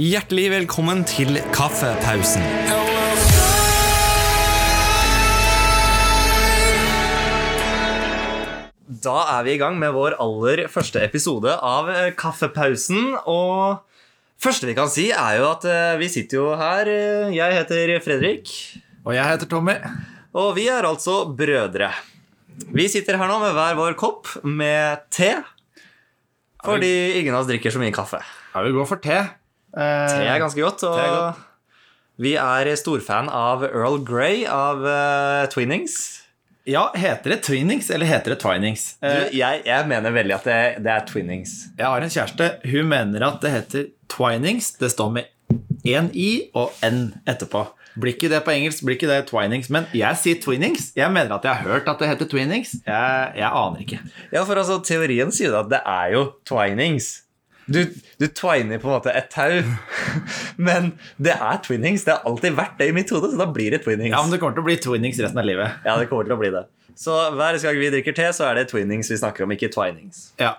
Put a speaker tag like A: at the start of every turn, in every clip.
A: Hjertelig velkommen til kaffepausen. Da er vi i gang med vår aller første episode av eh, Kaffepausen. Og første vi kan si, er jo at eh, vi sitter jo her. eh, Jeg heter Fredrik,
B: Og jeg heter Tommy.
A: og vi er altså brødre. Vi sitter her nå med hver vår kopp med te. Fordi ingen av oss drikker så mye kaffe.
B: Ja, vi går for te. Eh,
A: Te er ganske godt.
B: Er
A: Og
B: godt.
A: vi er storfan av Earl Grey av uh, Twinnings.
B: Ja, Heter det Twinnings eller heter det Twinings?
A: Du,
B: Eh,
A: jeg, jeg mener veldig at det, det er Twinnings.
B: jeg har en kjæreste. Hun mener at det heter Twinings. Det står med én i og n etterpå. Blir ikke det på engelsk, blir ikke det Twinings. Men jeg sier Twinnings. Jeg mener at jeg har hørt at det heter Twinnings. Jeg, jeg aner ikke.
A: Ja, for altså, teorien sier at det er jo Twinings. Du, du twiner på en måte et tau, men det er Twinnings. Det har alltid vært det i mitt hode, så da blir det Twinnings.
B: Ja, men Det kommer til å bli Twinnings resten av livet.
A: Ja, det kommer til å bli det. Så hver gang vi drikker te, så er det Twinnings vi snakker om, ikke Twinings.
B: Ja.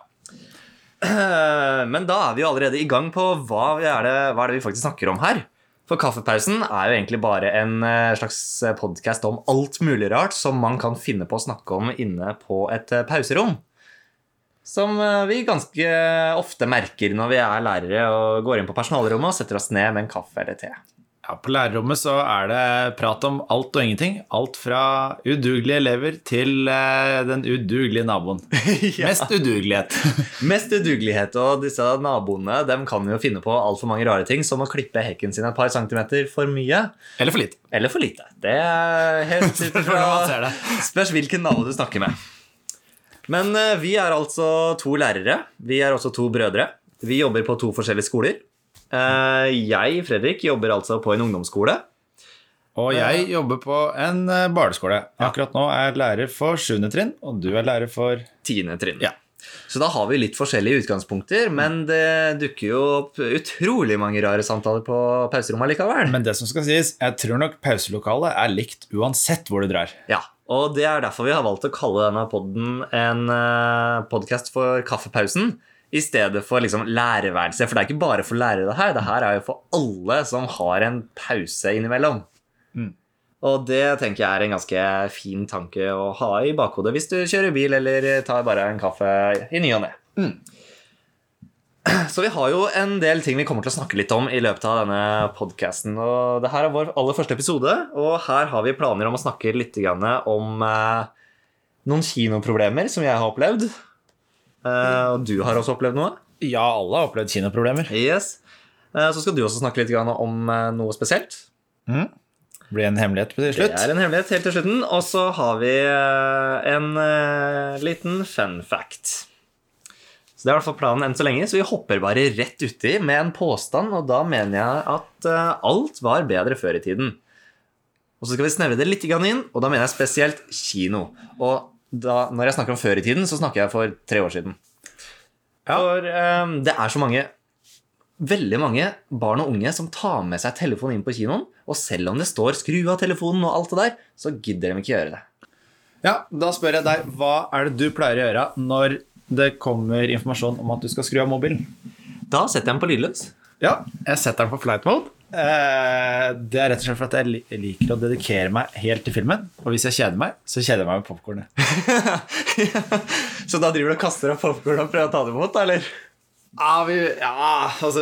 A: Eh, Men da er vi jo allerede i gang på hva er, det, hva er det vi faktisk snakker om her. For Kaffepausen er jo egentlig bare en eh, slags podkast om alt mulig rart som man kan finne på å snakke om inne på et eh, pauserom. Som eh, vi ganske ofte merker når vi er lærere og går inn på personalrommet og setter oss ned med en kaffe eller te.
B: Ja, På lærerrommet så er det prat om alt og ingenting. Alt fra udugelige elever til eh, den udugelige naboen. Mest udugelighet.
A: Mest udugelighet, og disse naboene dem kan jo finne på altfor mange rare ting, som å klippe hekken sin et par centimeter for mye.
B: Eller for lite.
A: Eller for lite. Det er helt ut fra. Spørs hvilken nabo du snakker med. Men eh, vi er altså to lærere. Vi er også to brødre. Vi jobber på to forskjellige skoler. Eh, jeg, Fredrik, jobber altså på en ungdomsskole.
B: Og jeg jobber på en eh, barneskole. Akkurat nå er jeg lærer for 7. trinn, og du er lærer for
A: Tiende trinn.
B: Ja.
A: Så da har vi litt forskjellige utgangspunkter, men det dukker jo opp utrolig mange rare samtaler på pauserommet likevel.
B: Men det som skal sies, jeg tror nok pauselokalet er likt uansett hvor du drar.
A: Ja, og det er derfor vi har valgt å kalle denne podden en uh, podkast for kaffepausen. I stedet for liksom lærerværelse. For det er ikke bare for lærere, det her. Det her er jo for alle som har en pause innimellom.
B: Mm.
A: Og det tenker jeg er en ganske fin tanke å ha i bakhodet hvis du kjører bil eller tar bare en kaffe i ny og ne.
B: Mm.
A: Så vi har jo en del ting vi kommer til å snakke litt om i løpet av denne podkasten. Og det her er vår aller første episode, og her har vi planer om å snakke litt grann om eh, noen kinoproblemer som jeg har opplevd. Eh, og du har også opplevd noe.
B: Ja, alle har opplevd kinoproblemer.
A: Yes. Eh, så skal du også snakke litt grann om noe spesielt.
B: Det Blir en hemmelighet til slutt.
A: Det er en hemmelighet helt til slutten. Og så har vi en liten fun fact. Så Det er i hvert fall planen enn så lenge, så vi hopper bare rett uti med en påstand, og da mener jeg at eh, alt var bedre før i tiden. Og så skal vi snevre det litt inn, og da mener jeg spesielt kino. Og da, når jeg snakker om før i tiden, så snakker jeg for tre år siden. For um, det er så mange veldig mange barn og unge som tar med seg telefonen inn på kinoen, og selv om det står 'skru av telefonen' og alt det der, så gidder de ikke gjøre det.
B: Ja, Da spør jeg deg, hva er det du pleier å gjøre når det kommer informasjon om at du skal skru av mobilen?
A: Da setter jeg den på lydløs.
B: Ja, jeg setter den på flight mode. Eh, det er rett og slett for at jeg liker å dedikere meg helt til filmen. Og hvis jeg kjeder meg, så kjeder jeg meg med popkornet.
A: så da driver du og kaster opp popkorn og prøver å ta det imot, eller?
B: Ja, vi, ja, altså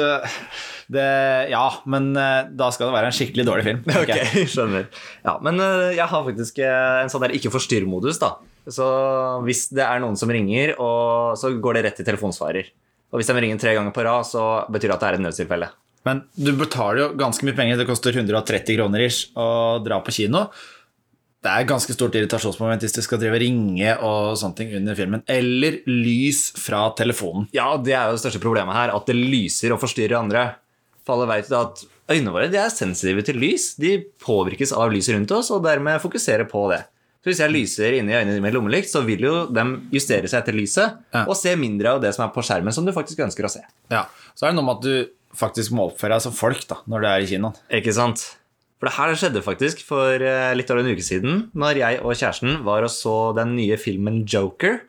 B: det, Ja, men eh, da skal det være en skikkelig dårlig film. Okay.
A: Ok, skjønner. Ja, Men øh, jeg har faktisk en sånn der ikke forstyrr-modus, da. Så hvis det er noen som ringer, og så går det rett til telefonsvarer. Og hvis de ringer tre ganger på rad, så betyr det at det er et nødstilfelle.
B: Men du betaler jo ganske mye penger. Det koster 130 kroner ish å dra på kino. Det er ganske stort irritasjonsmoment hvis du skal drive ringe og sånne ting under filmen. Eller lys fra telefonen.
A: Ja, det er jo det største problemet her, at det lyser og forstyrrer andre. For alle vet at øynene våre de er sensitive til lys. De påvirkes av lyset rundt oss, og dermed fokuserer på det. Så Hvis jeg lyser inni øynene med lommelykt, så vil jo de justere seg etter lyset
B: Ja.
A: og se mindre av det som er på skjermen, som du faktisk ønsker å se.
B: Ja, Så er det noe med at du faktisk må oppføre deg som folk da, når du er i kinoen.
A: Ikke sant? For det her skjedde faktisk for eh, litt over en uke siden, når jeg og kjæresten var og så den nye filmen Joker.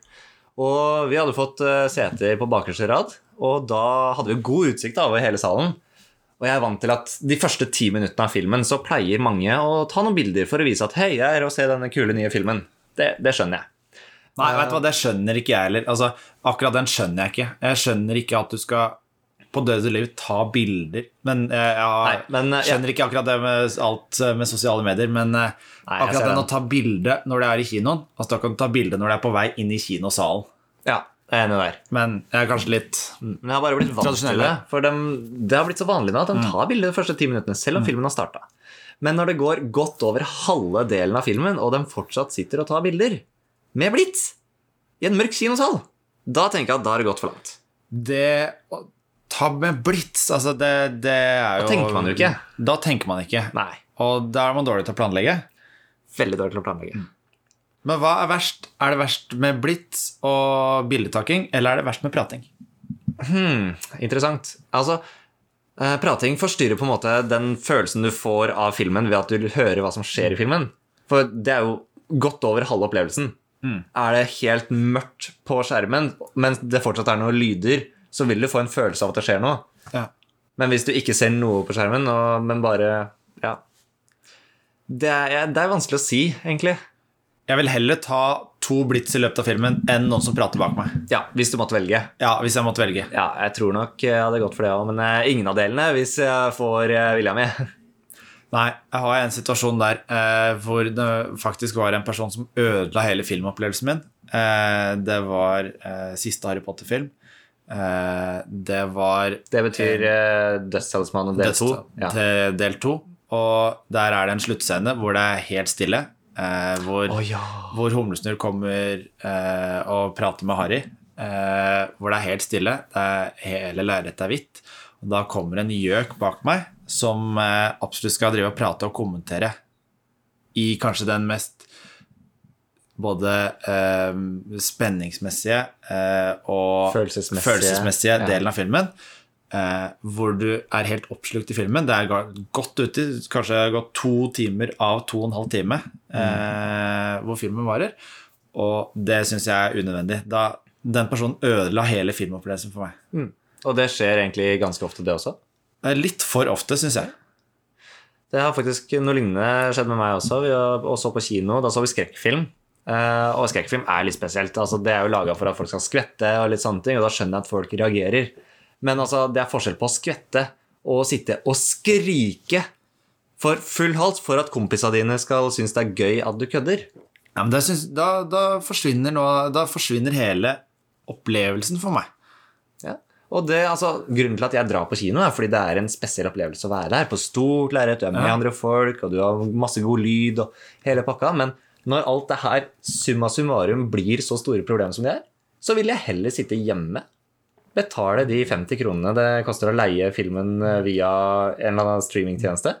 A: Og vi hadde fått eh, seter på bakerste rad, og da hadde vi god utsikt over hele salen. Og jeg er vant til at de første ti minuttene av filmen så pleier mange å ta noen bilder for å vise at hei, jeg er og ser denne kule nye filmen. Det, det skjønner jeg.
B: Nei, vet du hva, det skjønner ikke jeg heller. Altså, akkurat den skjønner jeg ikke. Jeg skjønner ikke at du skal på døde liv ta bilder. Men jeg, jeg
A: Nei, men, skjønner
B: skjønner ikke akkurat det med alt eh, med sosiale medier. Men eh,
A: Nei,
B: akkurat den. å ta bilde når det er i kinoen Altså Da kan du ta bilde når det er på vei inn i kinosalen.
A: Ja, jeg er enig der.
B: Men jeg er kanskje litt
A: Men jeg har bare blitt vant til det. For de, det har blitt så vanlig nå at de tar bilder de første ti minuttene, selv om filmen har starta. Men når det går godt over halve delen av filmen, og de fortsatt sitter og tar bilder med blits i en mørk kinosal, da tenker jeg at da har det gått for langt.
B: Det å ta med blits, altså det, det er jo
A: Da tenker man jo ikke.
B: Da tenker man ikke.
A: Nei.
B: Og da er man dårlig til å planlegge.
A: Veldig dårlig til å planlegge.
B: Men hva er verst? Er det verst med blits og bildetaking, eller er det verst med prating?
A: Hmm, interessant. Altså, eh, prating forstyrrer på en måte den følelsen du får av filmen ved at du hører hva som skjer i filmen. For det er jo godt over halve opplevelsen. Er det helt mørkt på skjermen, mens det fortsatt er noen lyder, så vil du få en følelse av at det skjer noe.
B: Ja.
A: Men hvis du ikke ser noe på skjermen, og, men bare Ja. Det er, det er vanskelig å si, egentlig.
B: Jeg vil heller ta to blits i løpet av filmen enn noen som prater bak meg.
A: Ja, Hvis du måtte velge.
B: Ja, hvis jeg måtte velge.
A: Ja, jeg tror nok jeg hadde gått for det òg, men eh, ingen av delene hvis jeg får eh, vilja mi.
B: Nei, jeg har en situasjon der eh, hvor det faktisk var en person som ødela hele filmopplevelsen min. Eh, det var eh, siste Harry Potter-film. Eh, det var
A: Det betyr eh, Dødstalismannen del to. Ja.
B: del to. Og der er det en sluttscene hvor det er helt stille. Eh, hvor,
A: oh, ja.
B: hvor Humlesnurr kommer eh, og prater med Harry. Eh, hvor det er helt stille. Det er, hele lerretet er hvitt. Og da kommer en gjøk bak meg som eh, absolutt skal drive og prate og kommentere i kanskje den mest både eh, spenningsmessige eh, og
A: Følelsesmessige.
B: følelsesmessige
A: Ja.
B: delen av filmen. Eh, hvor du er helt oppslukt i filmen. Det er godt ute, kanskje gått to timer av to og en halv time eh, hvor filmen varer. Og det syns jeg er unødvendig. Da, den personen ødela hele filmopplevelsen for meg.
A: Og det skjer egentlig ganske ofte, det også.
B: Eh, Litt for ofte, syns jeg.
A: Det har faktisk noe lignende skjedd med meg også. Vi så på kino, da så vi skrekkfilm. Uh, og skrekkfilm er litt spesielt. Altså, det er jo laga for at folk skal skvette, og litt sånne ting, og da skjønner jeg at folk reagerer. Men altså, det er forskjell på å skvette og sitte og skrike for full hals for at kompisene dine skal synes det er gøy at du kødder.
B: Ja, men det syns, da, da, forsvinner nå, da forsvinner hele opplevelsen for meg.
A: Ja. Og det, altså, Grunnen til at jeg drar på kino, er fordi det er en spesiell opplevelse å være der. På stort lerret, du er med
B: Ja.
A: andre folk, og du har masse god lyd og hele pakka. Men når alt det her summa summarum blir så store problemer som det er, så vil jeg heller sitte hjemme. Betale de 50 kronene det koster å leie filmen eh, via en eller annen streamingtjeneste.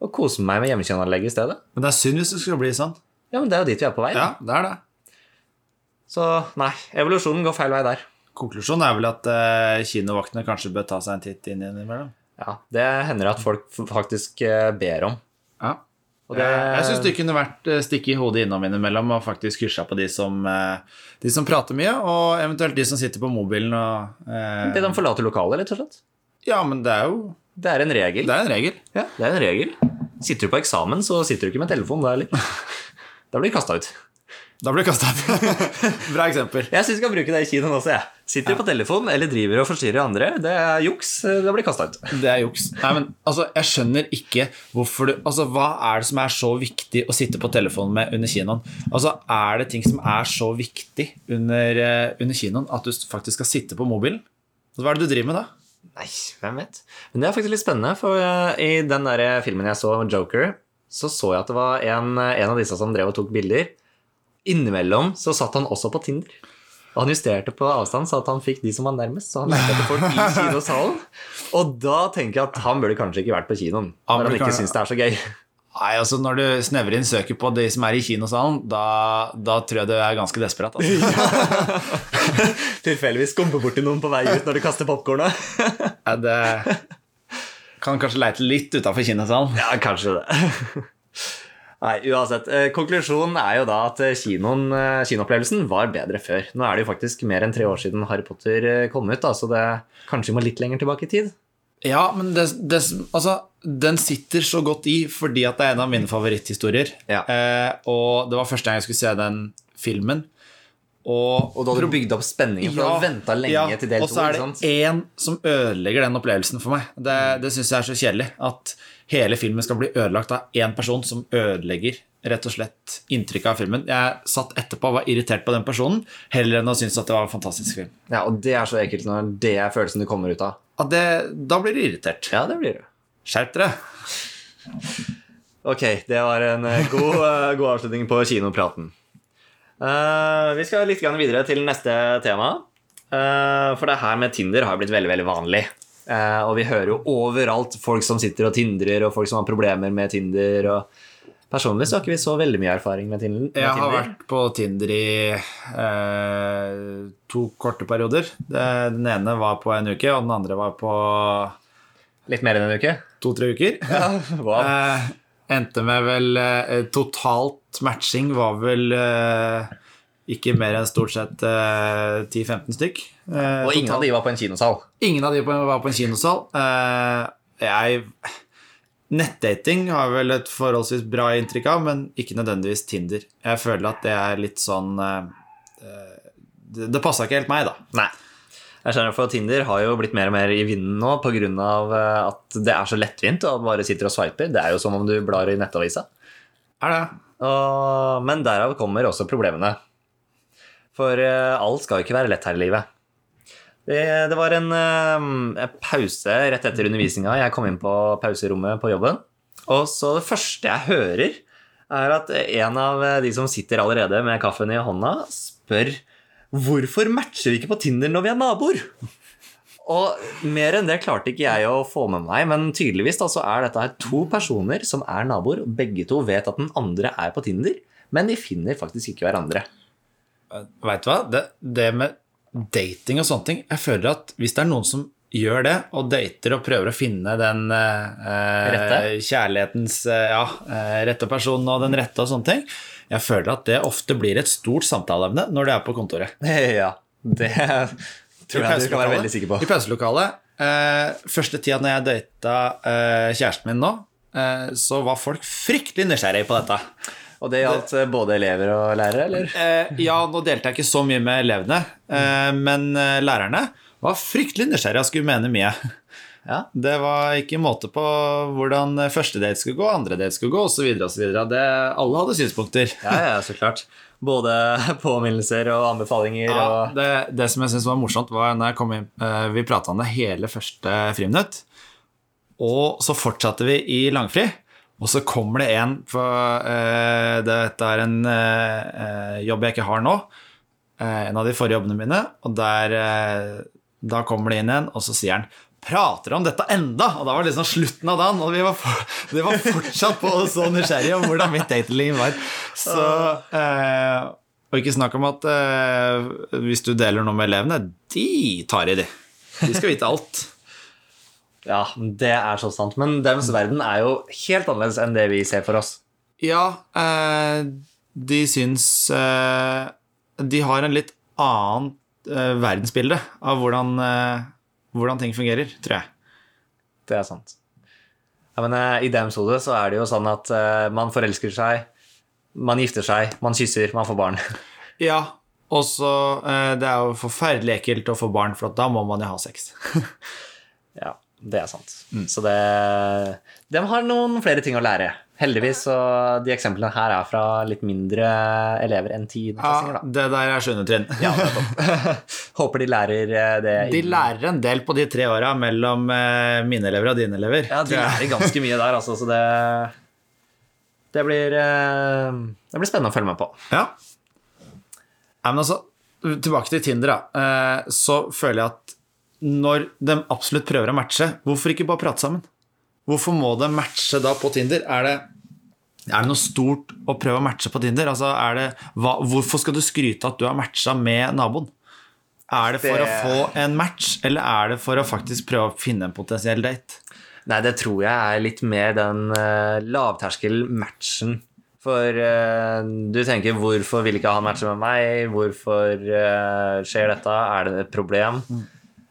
A: Og kose meg med hjemmekinoanlegget i stedet.
B: Men det er synd hvis det skulle bli sånn.
A: Ja, men Det er jo dit vi er på vei.
B: Ja, det er det.
A: Så nei, evolusjonen går feil vei der.
B: Konklusjonen er vel at eh, kinovaktene kanskje bør ta seg en titt inn innimellom.
A: Ja, Det hender at folk faktisk eh, ber om.
B: Ja.
A: Det-
B: Jeg, syns det kunne vært stikk stikke i hodet innom innimellom og faktisk hysja på de som, eh, de som prater mye, og eventuelt de som sitter på mobilen og eh,
A: Be dem forlate lokalet, rett og slett.
B: Ja, men det er jo
A: Det er en regel.
B: Det er en regel.
A: Ja, det er en regel. Sitter du på eksamen, så sitter du ikke med telefon da heller. Da blir du kasta ut.
B: Da blir du kasta ut. Bra eksempel.
A: Jeg syns vi skal bruke det i kinoen også. jeg. Sitter du på telefon eller driver og forstyrrer andre, det er juks. Da blir du kasta ut.
B: Det er juks. Nei, men altså, jeg skjønner ikke hvorfor du Altså, hva er det som er så viktig å sitte på telefonen med under kinoen? Altså, er det ting som er så viktig under, eh, under kinoen at du faktisk skal sitte på mobilen? Altså, Hva er det du driver med da?
A: Nei, hvem vet. Men det er faktisk litt spennende, for eh, i den der filmen jeg så, Joker, så så jeg at det var en, en av disse som drev og tok bilder. Innimellom så satt han også på Tinder. Og han justerte på avstand så at han fikk de som var nærmest. Så han lette etter folk i kinosalen. Og da tenker jeg at han burde kanskje ikke vært på kinoen. Når han ikke syns det er så gøy.
B: Nei, altså Når du snevrer inn søket på de som er i kinosalen, da, da tror jeg du er ganske desperat. Altså.
A: Tilfeldigvis skumper borti noen på vei ut når du kaster popkornet.
B: ja, det kan kanskje leite litt utafor kinosalen.
A: Ja, kanskje det. Nei, uansett. Eh, konklusjonen er jo da at eh, kinoen, eh, kinoopplevelsen var bedre før. Nå er det jo faktisk mer enn tre år siden Harry Potter kom ut, da, så det kanskje må litt lenger tilbake i tid.
B: Ja, men det, det, altså, den sitter så godt i fordi at det er en av mine favoritthistorier.
A: Ja.
B: Eh, og det var første gang jeg skulle se den filmen. Og,
A: Og da hadde du bygd opp spenningen, for du hadde venta lenge
B: ja,
A: til del
B: Og så er det én som ødelegger den opplevelsen for meg. Det, det syns jeg er så kjedelig. At hele filmen skal bli ødelagt av én person som ødelegger rett og slett inntrykket av filmen. Jeg satt etterpå og var irritert på den personen, heller enn å synes at det var en fantastisk film.
A: Ja, Og det er så ekkelt når det er følelsen du kommer ut av.
B: At det, da blir du irritert.
A: Ja, det blir du.
B: Skjerp dere.
A: Ok, det var en eh, god, eh, god avslutning på kinopraten. Uh, vi skal litt videre til neste tema. Uh, for det her med Tinder har blitt veldig veldig vanlig. Eh, og vi hører jo overalt folk som sitter og tindrer, og folk som har problemer med Tinder. Og Personlig så har ikke vi så veldig mye erfaring med Tinder. Med
B: Jeg har
A: Tinder.
B: vært på Tinder i eh, to korte perioder. Den ene var på en uke, og den andre var på
A: Litt mer enn en uke.
B: to-tre uker.
A: Wow.
B: Eh, endte med vel Totalt matching var vel eh, ikke mer enn stort sett eh, 10-15 stykk. Eh,
A: Og ingen av de var på en kinosal.
B: Ingen av de var på en kinosal. Eh, jeg Nettdating har vel et forholdsvis bra inntrykk av, men ikke nødvendigvis Tinder. Jeg føler at det er litt sånn eh, eh, Det, det passa ikke helt meg, da.
A: Nei. Jeg skjønner, for Tinder har jo blitt mer og mer i vinden nå pga. at det er så lettvint å bare sitter og swiper. Det er jo som om du blar i nettavisa.
B: Er det?
A: Og, men derav kommer også problemene. For eh, alt skal jo ikke være lett her i livet. Det, det var en, eh, en pause rett etter undervisninga. Jeg kom inn på pauserommet på jobben. Og så det første jeg hører, er at en av de som sitter allerede med kaffen i hånda, spør Hvorfor matcher vi ikke på Tinder når vi er naboer? Og mer enn det klarte ikke jeg å få med meg, men tydeligvis da, så er dette her to personer som er naboer, og begge to vet at den andre er på Tinder, men de finner faktisk ikke hverandre.
B: Veit du hva? Det, det med dating og sånne ting Jeg føler at hvis det er noen som gjør det, og dater og prøver å finne den eh,
A: Rette?
B: kjærlighetens eh, ja, eh, rette personen og den rette og sånne ting Jeg føler at det ofte blir et stort samtaleevne når du er på kontoret.
A: Ja, det tror jeg du skal være veldig sikker på.
B: I pauselokalet. Eh, første tida når jeg data eh, kjæresten min nå, eh, så var folk fryktelig nysgjerrige på dette.
A: Og det gjaldt eh, både elever og lærere, eller?
B: Eh, ja, nå delte jeg ikke så mye med elevene, eh, men eh, lærerne var fryktelig nysgjerrige og skulle mene mye.
A: Ja.
B: Det var ikke måte på hvordan første date skulle gå, andre date skulle gå, osv. Alle hadde synspunkter.
A: Ja, ja, så klart. Både påminnelser og anbefalinger
B: Ja,
A: og
B: det, det som jeg syntes var morsomt, var når jeg kom inn eh, Vi prata om det hele første friminutt. Og så fortsatte vi i langfri. Og så kommer det en for eh, Dette er en eh, jobb jeg ikke har nå. Eh, en av de forrige jobbene mine. Og der eh, Da kommer det inn en, og så sier han Prater om dette enda? Og da var det liksom slutten av dagen, og vi var, for, vi var fortsatt på så nysgjerrige om hvordan mitt datingliv var. Så eh, Og ikke snakk om at eh, hvis du deler noe med elevene, de tar i, de. De skal vite alt.
A: Ja, det er så sant. Men deres verden er jo helt annerledes enn det vi ser for oss.
B: Ja, eh, de syns eh, De har en litt annet eh, verdensbilde av hvordan, eh, hvordan ting fungerer, tror jeg.
A: Det er sant. Ja, men eh, I deres hode så er det jo sånn at eh, man forelsker seg, man gifter seg, man kysser, man får barn.
B: Ja, og så Det er jo forferdelig ekkelt å få barn, for da må man jo ha sex.
A: Ja, det er sant. Så det De har noen flere ting å lære. Heldigvis. Så de eksemplene her er fra litt mindre elever enn ti
B: Ja, det der er sjuende trinn.
A: Ja. Håper de lærer eh, det.
B: De lærer en del på de tre åra mellom eh, mine elever og dine elever.
A: Ja, de lærer ganske mye der, altså, så det Det blir eh, Det blir spennende å følge med på.
B: Ja. Nei, men altså, tilbake til Tinder, da. Så føler jeg at når de absolutt prøver å matche, hvorfor ikke bare prate sammen? Hvorfor må de matche da på Tinder? Er det, er det noe stort å prøve å matche på Tinder? Altså, er det, hva, hvorfor skal du skryte at du har matcha med naboen? Er det for
A: Det-
B: å få en match, eller er det for å faktisk prøve å finne en potensiell date?
A: Nei, det tror jeg er litt mer den uh, lavterskel-matchen. For uh, du tenker 'hvorfor vil ikke han matche med meg'? Hvorfor uh, skjer dette? Er det et problem?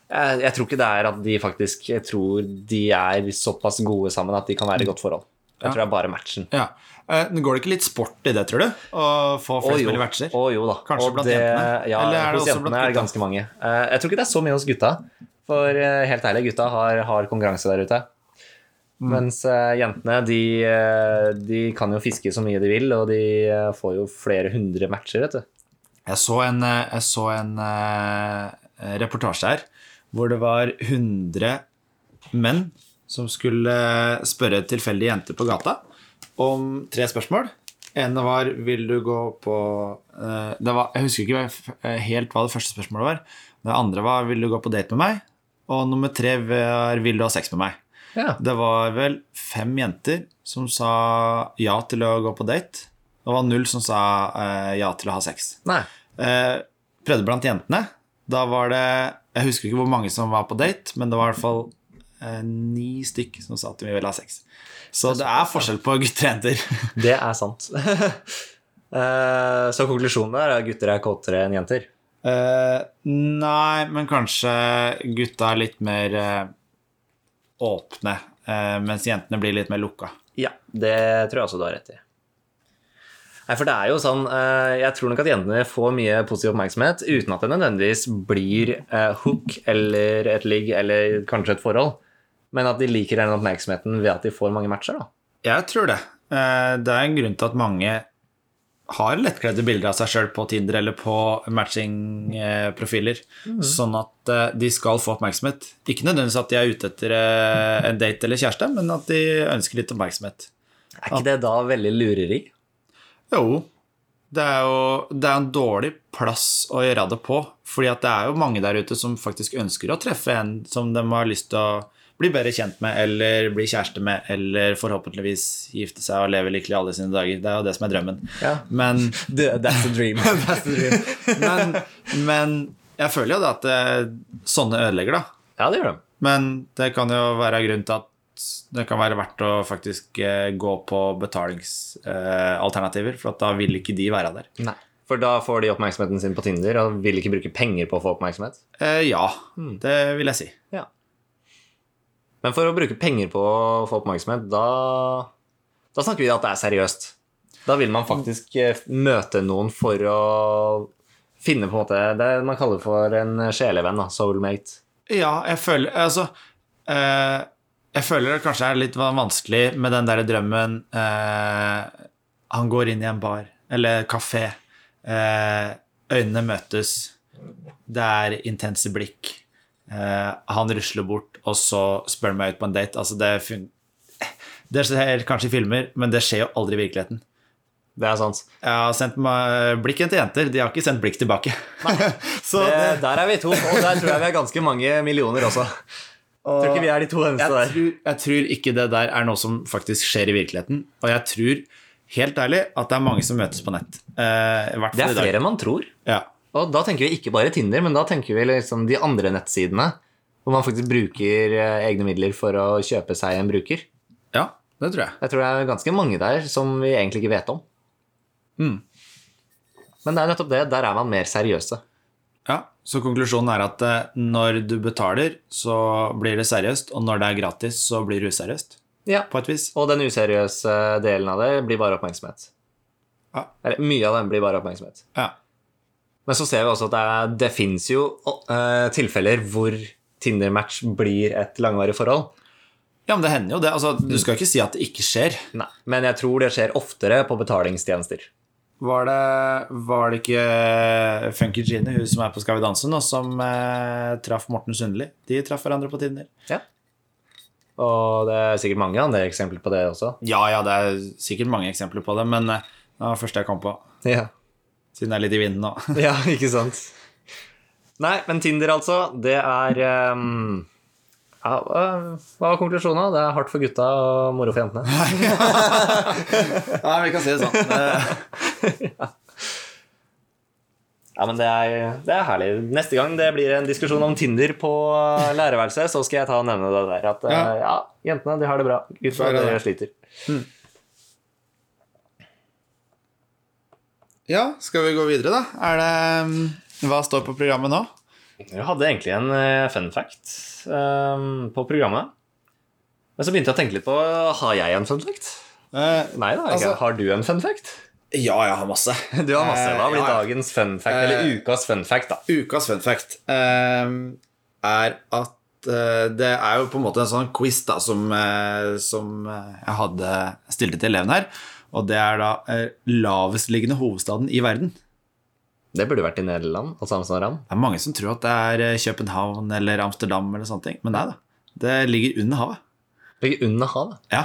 A: Jeg, jeg tror ikke det er at de faktisk Jeg tror de er såpass gode sammen at de kan være i godt forhold. Jeg
B: Ja.
A: tror det er bare matchen.
B: Ja. Eh, Går det ikke litt sport i det, tror du? Å få flest mulig matcher?
A: Å jo da.
B: Kanskje
A: Og
B: blant
A: det,
B: jentene?
A: Ja,
B: er
A: hos jentene er det ganske mange. Eh, Jeg tror ikke det er så mye hos gutta. For eh, helt ærlig, gutta har, har konkurranse der ute.
B: Mm.
A: Mens eh, jentene, de, eh, de kan jo fiske så mye de vil, og de eh, får jo flere hundre matcher, vet du.
B: Jeg så en, eh, jeg så en eh, reportasje her hvor det var 100 menn som skulle spørre tilfeldige jenter på gata om tre spørsmål. ene var 'Vil du gå på eh, det var, Jeg husker ikke eh, helt hva det første spørsmålet var. Det andre var 'Vil du gå på date med meg?' Og nummer tre var 'Vil du ha sex med meg?'
A: Ja.
B: Det var vel fem jenter som sa ja til å gå på date. Det var null som sa eh, ja til å ha sex.
A: Nei.
B: Prøvde blant jentene. Da var det Jeg husker ikke hvor mange som var på date, men det var i hvert fall eh, ni stykk som sa at de ville ha sex. Så det er forskjell på gutter og jenter.
A: Det er sant. Eh, så konklusjonen der er at gutter er kåtere enn jenter.
B: Uh, nei, men kanskje gutta er litt mer uh, åpne, uh, mens jentene blir litt mer lukka.
A: Ja, det tror jeg også du har rett i. Nei, for det er jo sånn eh, Jeg tror nok at jentene får mye positiv oppmerksomhet uten at det nødvendigvis blir eh, hook eller et ligg eller kanskje et forhold. Men at de liker den oppmerksomheten ved at de får mange matcher, da.
B: Jeg tror det. Eh, det er en grunn til at mange har lettkledde bilder av seg sjøl på Tinder eller på matchingprofiler. Mm. sånn at de skal få oppmerksomhet. Ikke nødvendigvis at de er ute etter en date eller kjæreste, men at de ønsker litt oppmerksomhet.
A: Er ikke det da veldig lureri?
B: Jo, det er jo det er en dårlig plass å gjøre det på, fordi at det er jo mange der ute som faktisk ønsker å treffe en som de har lyst til å bli bedre kjent med, eller bli kjæreste med, eller forhåpentligvis gifte seg og leve lykkelig alle sine dager. Det er jo det som er drømmen.
A: Ja.
B: Men,
A: That's a dream. That's a dream.
B: men, men jeg føler jo det at det, sånne ødelegger, da.
A: Ja, det gjør de.
B: Men det kan jo være grunn til at det kan være verdt å faktisk eh, gå på betalingsalternativer, for at da vil ikke de være der.
A: Nei. For da får de oppmerksomheten sin på Tinder og vil ikke bruke penger på å få oppmerksomhet.
B: Eh, ja, det vil jeg si.
A: Ja. Men for å bruke penger på å få oppmerksomhet, da, da snakker vi at det er seriøst. Da vil man faktisk eh, møte noen for å finne på en måte det man kaller for en sjelevenn, da, soulmate.
B: Ja, jeg føler Altså eh, Jeg føler det kanskje er litt vanskelig med den der drømmen eh, Han går inn i en bar eller kafé. Eh, øynene møtes. Det er intense blikk. Eh, han rusler bort, og så spør han meg ut på en date. Altså, det, det skjer kanskje i filmer, men det skjer jo aldri i virkeligheten.
A: Det er sant.
B: Jeg har sendt blikken til jenter, de har ikke sendt blikk tilbake. så
A: Det,
B: det,
A: der er vi to, og der tror jeg vi er ganske mange millioner også. Jeg tror ikke vi er de to eneste
B: jeg
A: der.
B: tror, jeg tror ikke det der er noe som faktisk skjer i virkeligheten. Og jeg tror helt ærlig at det er mange som møtes på nett. Uh,
A: Det er flere enn man tror.
B: Ja.
A: Og da tenker vi ikke bare Tinder, men da tenker vi liksom de andre nettsidene. Hvor man faktisk bruker eh, egne midler for å kjøpe seg en bruker.
B: ja, det tror jeg.
A: Jeg tror det er ganske mange der som vi egentlig ikke vet om.
B: Mm.
A: Men det er nettopp det. Der er man mer seriøse.
B: Ja, Så konklusjonen er at eh, når du betaler, så blir det seriøst, og når det er gratis, så blir det useriøst.
A: Ja.
B: På et vis.
A: Og den useriøse delen av det blir bare oppmerksomhet.
B: Ja.
A: Eller mye av den blir bare oppmerksomhet.
B: Ja.
A: Men så ser vi også at det, er, det fins jo uh, tilfeller hvor Tinder-match blir et langvarig forhold.
B: ja, men det hender jo det. Altså, du skal ikke si at det ikke skjer.
A: Nei. Men jeg tror det skjer oftere på betalingstjenester.
B: Var det, var det ikke Funky Genie, hun som er på Skal vi danse nå, som eh, traff Morten Sundli? De traff hverandre på Tinder.
A: Ja. Og det er sikkert mange andre eksempler på det også.
B: Ja, ja, det er sikkert mange eksempler på det, men eh, det var det første jeg kom på.
A: Ja.
B: Siden det er litt i vinden nå.
A: Ja, ikke sant? Nei, men Tinder, altså, det er ehm, ja, hva var konklusjonen? Det er hardt for gutta og moro for jentene.
B: Nei, vi kan si det sånn.
A: Ja, men det er, det er herlig. Neste gang det blir en diskusjon om Tinder på lærerværelset, så skal jeg ta og nevne det der. At eh,
B: Ja.
A: ja, jentene de har det bra. Gutta de sliter.
B: Ja, skal vi gå videre, da? Er det mm, Hva står på programmet nå?
A: Jeg hadde egentlig en eh, fun fact um, på programmet. Men så begynte jeg å tenke litt på Har jeg en fun fact?
B: Eh,
A: Nei da.
B: Altså-
A: Har du en fun fact?
B: ja, jeg har masse.
A: Du har masse. Hva blir
B: Eh, ja,
A: dagens fun fact?
B: Eh,
A: Eller ukas fun fact, da?
B: Ukas fun fact eh, er at eh, det er jo på en måte en sånn quiz da, som, eh, som eh, jeg hadde stilte til elevene her. Og det er da eh, lavestliggende hovedstaden i verden.
A: Det burde vært i Nederland. Altså Amsterdam.
B: Det er mange som tror at det er eh, København eller Amsterdam, eller sånne ting. men nei da. Det ligger under havet.
A: Ligger under havet.
B: Ja,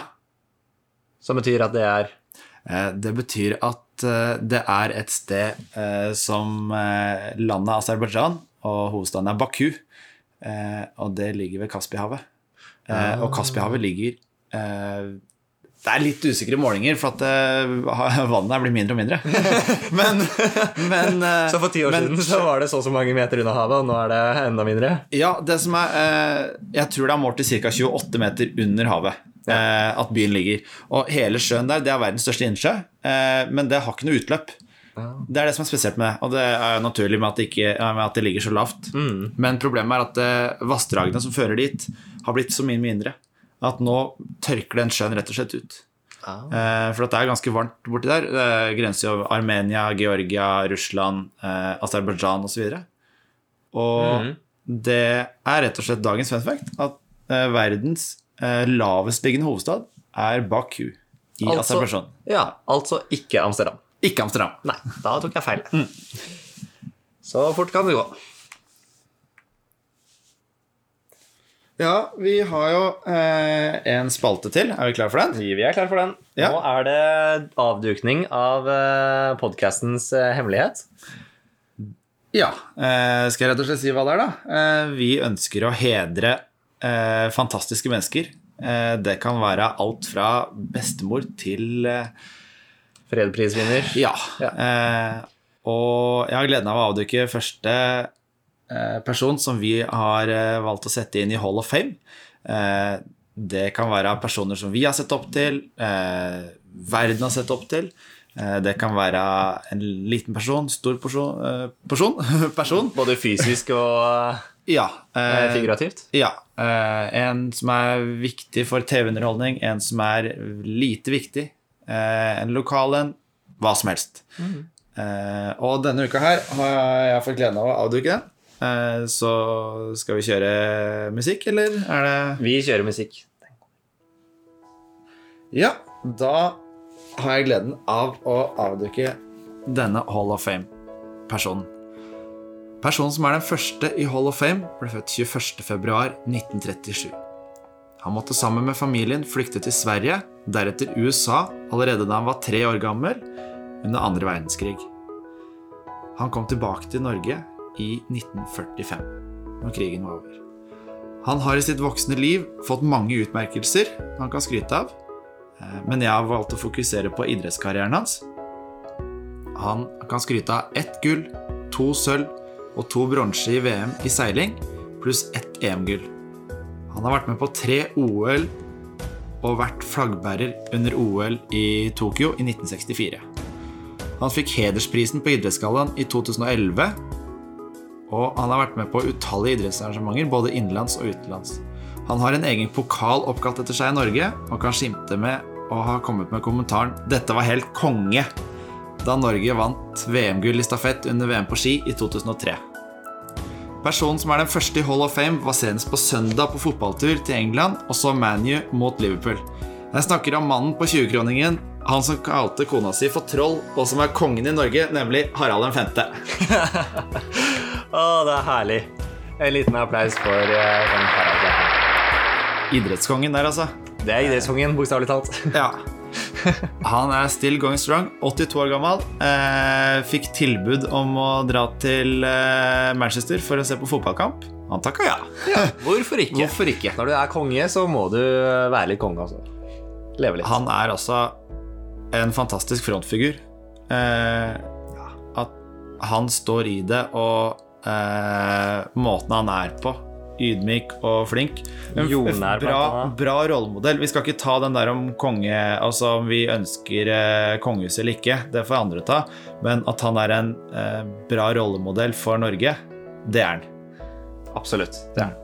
A: Som betyr at det er
B: Eh, Det betyr at eh, det er et sted som landet Aserbajdsjan, og hovedstaden er Baku. Og det ligger ved Kaspihavet. Og Kaspihavet ligger Det er litt usikre målinger, for at eh, vannet blir mindre og mindre. men, men eh,
A: Så for ti år
B: men-
A: siden så var det så og så mange meter unna havet, og nå er det enda mindre?
B: Ja, det som er eh, Jeg tror det er målt til ca. 28 meter under havet. Ja. at byen ligger. Og hele sjøen der, det er verdens største innsjø, men det har ikke noe utløp. Det er det som er spesielt med det, og det er jo naturlig med at det, ikke, med at det ligger så lavt. Men problemet er at vassdragene som fører dit, har blitt så mye mindre. At nå tørker den sjøen rett og slett ut. Eh, for det er ganske varmt borti der. Det grenser jo Armenia, Georgia, Russland, eh, Aserbajdsjan osv. Og, og det er rett og slett dagens fun fact at eh, verdens eh, lavestliggende hovedstad er Baku i
A: Altså-
B: Aserbajdsjan.
A: Ja, altså ikke Amsterdam.
B: Ikke Amsterdam.
A: Nei, da tok jeg feil. Så fort kan det gå.
B: Ja, vi har jo eh, en spalte til. Er vi klare for den?
A: Vi er klare for den.
B: Ja.
A: Nå er det avdukning av eh, podkastens hemmelighet.
B: Ja. Eh, skal jeg rett og slett si hva det er, da? Eh, vi ønsker å hedre eh, fantastiske mennesker. Eh, det kan være alt fra bestemor til eh,
A: Fredprisvinner.
B: Ja.
A: Ja.
B: Eh, og jeg har gleden av å avduke første eh, person som vi har eh, valgt å sette inn i Hall of Fame. Eh, det kan være personer som vi har sett opp til, eh, verden har sett opp til. Eh, det kan være en liten person, stor person, eh, person, person.
A: Både fysisk og
B: Ja.
A: eh,
B: eh,
A: figurativt.
B: ja. eh, en som er viktig for TV-underholdning, en som er lite viktig, eh, en lokal en, hva som helst. Eh, og denne uka her har jeg fått gleden av å avduke den. Eh, så skal vi kjøre musikk, eller er det
A: Vi kjører musikk.
B: Ja, da har jeg gleden av å avduke denne Hall of Fame-personen. Personen som er den første i Hall of Fame, ble født 21.2.1937. Han måtte sammen med familien flykte til Sverige, deretter USA, allerede da han var tre år gammel, under andre verdenskrig. Han kom tilbake til Norge i 1945, når krigen var over. Han har i sitt voksne liv fått mange utmerkelser han kan skryte av, Eh, men jeg har valgt å fokusere på idrettskarrieren hans. Han kan skryte av ett gull, to sølv og to bronse i VM i seiling, pluss ett EM-gull. Han har vært med på tre OL og vært flaggbærer under OL i Tokyo i 1964. Han fikk hedersprisen på Idrettsgallaen i 2011, og han har vært med på utallige idrettsarrangementer, både innenlands og utenlands. Han har en egen pokal oppkalt etter seg i Norge, og kan skimte med å ha kommet med kommentaren 'Dette var helt konge' da Norge vant VM-gull i stafett under VM på ski i 2003. Personen som er den første i Hall of Fame, var senest på søndag på fotballtur til England og så ManU mot Liverpool. Jeg snakker om mannen på 20-kroningen, han som kalte kona si for troll, og som er kongen i Norge, nemlig Harald 5.
A: Å, det er herlig. En liten applaus for uh.
B: Idrettskongen der, altså.
A: Det er idrettskongen, bokstavelig talt.
B: Ja. Han er still going strong, 82 år gammel. Eh, fikk tilbud om å dra til eh, Manchester for å se på fotballkamp. Han takka ja.
A: Hvorfor ikke?
B: Hvorfor ikke?
A: Når du er konge, så må du være litt konge, altså. Leve litt.
B: Han er altså en fantastisk frontfigur. Eh, at han står i det, og eh, måten han er på Ydmyk og flink. En
A: Jordnær,
B: bra, bra rollemodell. Vi skal ikke ta den der om konge Altså om vi ønsker eh, kongehus eller ikke. Det får andre ta. Men at han er en eh, bra rollemodell for Norge, det er han.
A: Absolutt.
B: Det er han.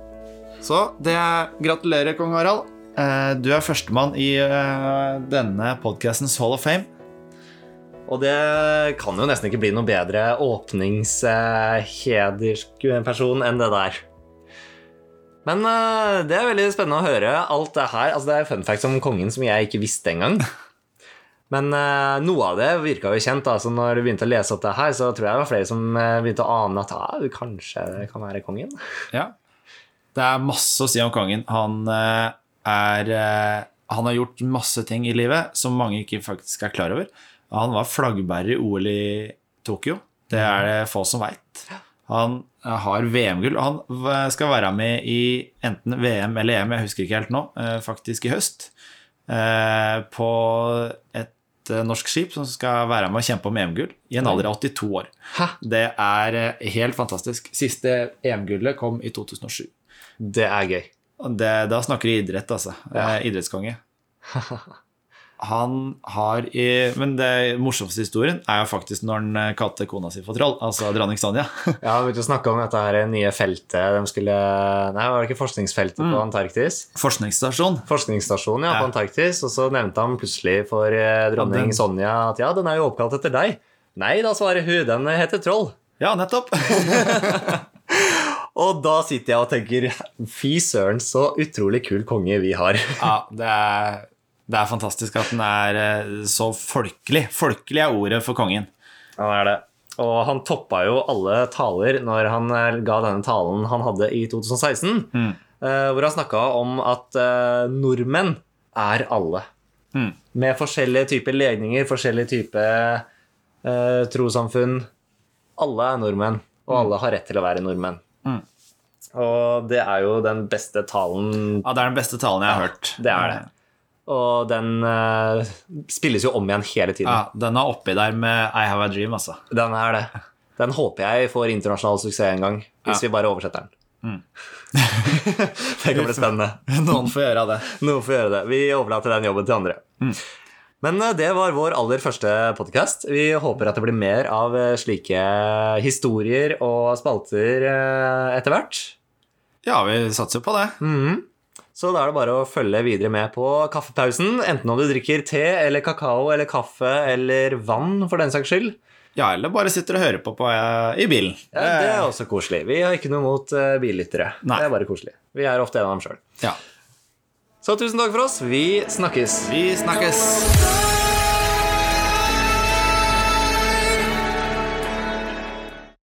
B: Så det er, gratulerer, kong Harald. Eh, Du er førstemann i eh, denne podkastens Hall of Fame.
A: Og det kan jo nesten ikke bli noe bedre åpningshedersperson enn det der. Men eh, det er veldig spennende å høre alt det her. Altså, det er fun facts om kongen som jeg ikke visste engang. Men eh, noe av det virka jo kjent. da, så når du begynte å lese opp det her, så tror jeg det var flere som eh, begynte å ane at ah, kanskje kan være kongen.
B: Ja. Det er masse å si om kongen. Han eh, er eh, Han har gjort masse ting i livet som mange ikke faktisk er klar over. Han var flaggbærer i OL i Tokyo. Det er det få som veit. Han har VM-gull. og Han skal være med i enten VM eller EM, jeg husker ikke helt nå, eh, faktisk i høst. eh, På et eh, norsk skip som skal være med og kjempe om EM-gull i en alder av 82 år. Det er helt fantastisk. Siste EM-gullet kom i 2007.
A: Det er gøy.
B: Det, da snakker vi idrett, altså.
A: Ja.
B: Idrettskonge. Han har i Men det morsomste historien er jo faktisk når han eh, kalte kona si for troll. Altså dronning Sonja.
A: Ja, Vi begynte å snakke om dette her nye feltet de skulle Nei, var det ikke forskningsfeltet på Antarktis?
B: Forskningsstasjon.
A: Forskningsstasjon, ja,
B: Ja.
A: på Antarktis, og så nevnte han plutselig for eh, dronning
B: den-
A: Sonja at ja, den er jo oppkalt etter deg. Nei, da svarer hun, den heter Troll.
B: Ja, nettopp.
A: Og da sitter jeg og tenker fy søren, så utrolig kul konge vi har.
B: Ja, det er, det er fantastisk at den er eh, så folkelig. Folkelig er ordet for kongen.
A: Han er det. Og han toppa jo alle taler når han eh, ga denne talen han hadde i 2016,
B: Mm.
A: eh, hvor han snakka om at nordmenn er alle.
B: Mm.
A: Med forskjellige typer legninger, forskjellige typer eh, trossamfunn. Alle er nordmenn, og alle har rett til å være nordmenn.
B: Mm.
A: Og det er jo den beste talen
B: Ja, det er den beste talen jeg har hørt.
A: det er det. Og den uh, spilles jo om igjen hele tiden.
B: Ja, Den er oppi der med I Have a Dream, altså.
A: Den er det. Den håper jeg får internasjonal suksess en gang, hvis
B: Ja.
A: vi bare oversetter den.
B: Mm.
A: det kan bli spennende.
B: Noen får gjøre det.
A: Noen får gjøre det. Vi overlater den jobben til andre.
B: Mm.
A: Men eh, det var vår aller første podkast. Vi håper at det blir mer av eh, slike historier og spalter etter hvert.
B: Ja, vi satser på det.
A: Mhm. Så da er det bare å følge videre med på kaffepausen, enten om du drikker te eller kakao eller kaffe eller vann, for den saks skyld.
B: Ja, eller bare sitter og hører på, på eh, i bilen.
A: Ja, det er også koselig. Vi har ikke noe mot uh, billyttere.
B: Nei.
A: Det er bare koselig. Vi er ofte en av dem sjøl.
B: Ja.
A: Så tusen takk for oss. Vi snakkes.
B: Vi snakkes.